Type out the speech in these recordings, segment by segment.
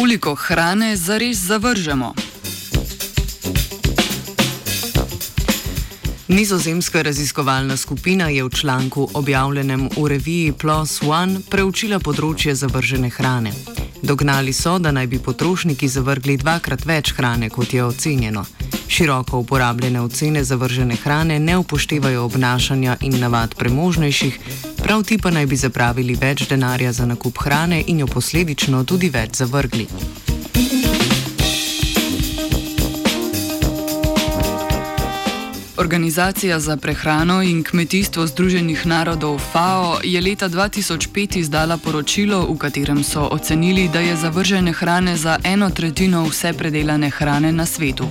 Koliko hrane zares zavržemo? Nizozemska raziskovalna skupina je v članku objavljenem v reviji PLOS ONE preučila področje zavržene hrane. Dognali so, da naj bi potrošniki zavrgli dvakrat več hrane, kot je ocenjeno. Široko uporabljene ocene zavržene hrane ne upoštevajo obnašanja in navad premožnejših, prav ti pa naj bi zapravili več denarja za nakup hrane in jo posledično tudi več zavrgli. Organizacija za prehrano in kmetijstvo Združenih narodov FAO je leta 2005 izdala poročilo, v katerem so ocenili, da je zavržene hrane za eno tretjino vse predelane hrane na svetu.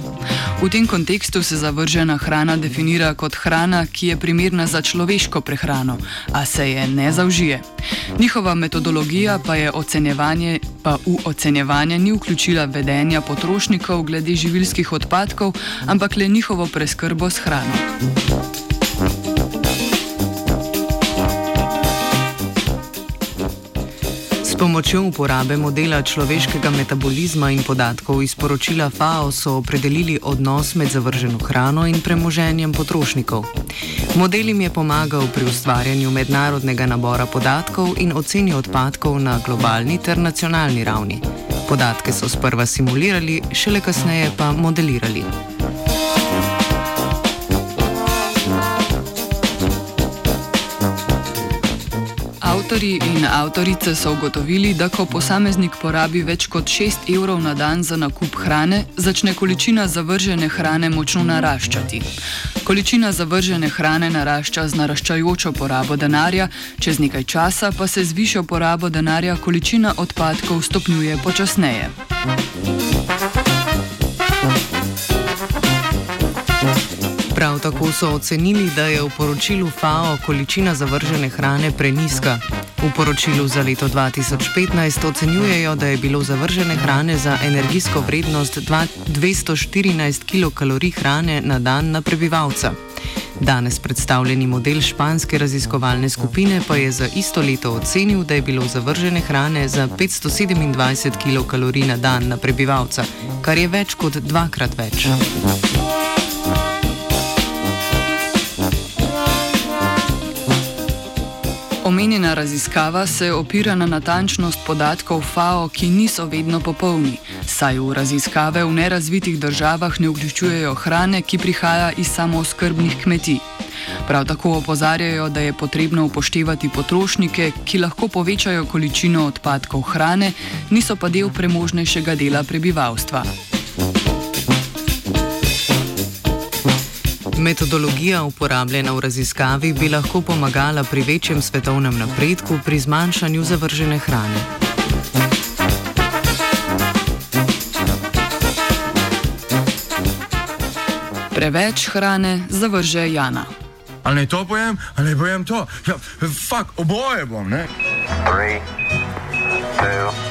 V tem kontekstu se zavržena hrana definira kot hrana, ki je primerna za človeško prehrano, a se je ne zaužije. Njihova metodologija pa je ocenjevanje, pa v ocenjevanje ni vključila vedenja potrošnikov glede živilskih odpadkov, ampak le njihovo preskrbo s hrano. S pomočjo uporabe modela človeškega metabolizma in podatkov iz poročila FAO so opredelili odnos med zavrženo hrano in premoženjem potrošnikov. Model jim je pomagal pri ustvarjanju mednarodnega nabora podatkov in oceni odpadkov na globalni ter nacionalni ravni. Podatke so sprva simulirali, šele kasneje pa modelirali. Avtori in avtorice so ugotovili, da ko posameznik porabi več kot 6 evrov na dan za nakup hrane, začne količina zavržene hrane močno naraščati. Količina zavržene hrane narašča z naraščajočo porabo denarja, čez nekaj časa pa se z višjo porabo denarja količina odpadkov stopnjuje počasneje. Prav tako so ocenili, da je v poročilu FAO količina zavržene hrane preniska. V poročilu za leto 2015 ocenjujejo, da je bilo zavržene hrane za energijsko vrednost 214 kilokalorij hrane na dan na prebivalca. Danes predstavljeni model španske raziskovalne skupine pa je za isto leto ocenil, da je bilo zavržene hrane za 527 kilokalorij na dan na prebivalca, kar je več kot dvakrat več. Omenjena raziskava se opira na natančnost podatkov FAO, ki niso vedno popolni, saj v raziskave v nerazvitih državah ne vključujejo hrane, ki prihaja iz samooskrbnih kmetij. Prav tako opozarjajo, da je potrebno upoštevati potrošnike, ki lahko povečajo količino odpadkov hrane, niso pa del premožnejšega dela prebivalstva. Metodologija uporabljena v raziskavi bi lahko pomagala pri večjem svetovnem napredku pri zmanjšanju zavržene hrane. Preveč hrane zavrže Jana. Ali naj to pojem, ali naj pojem to? Ja, fuk, oboje bom, ne? 3, 2,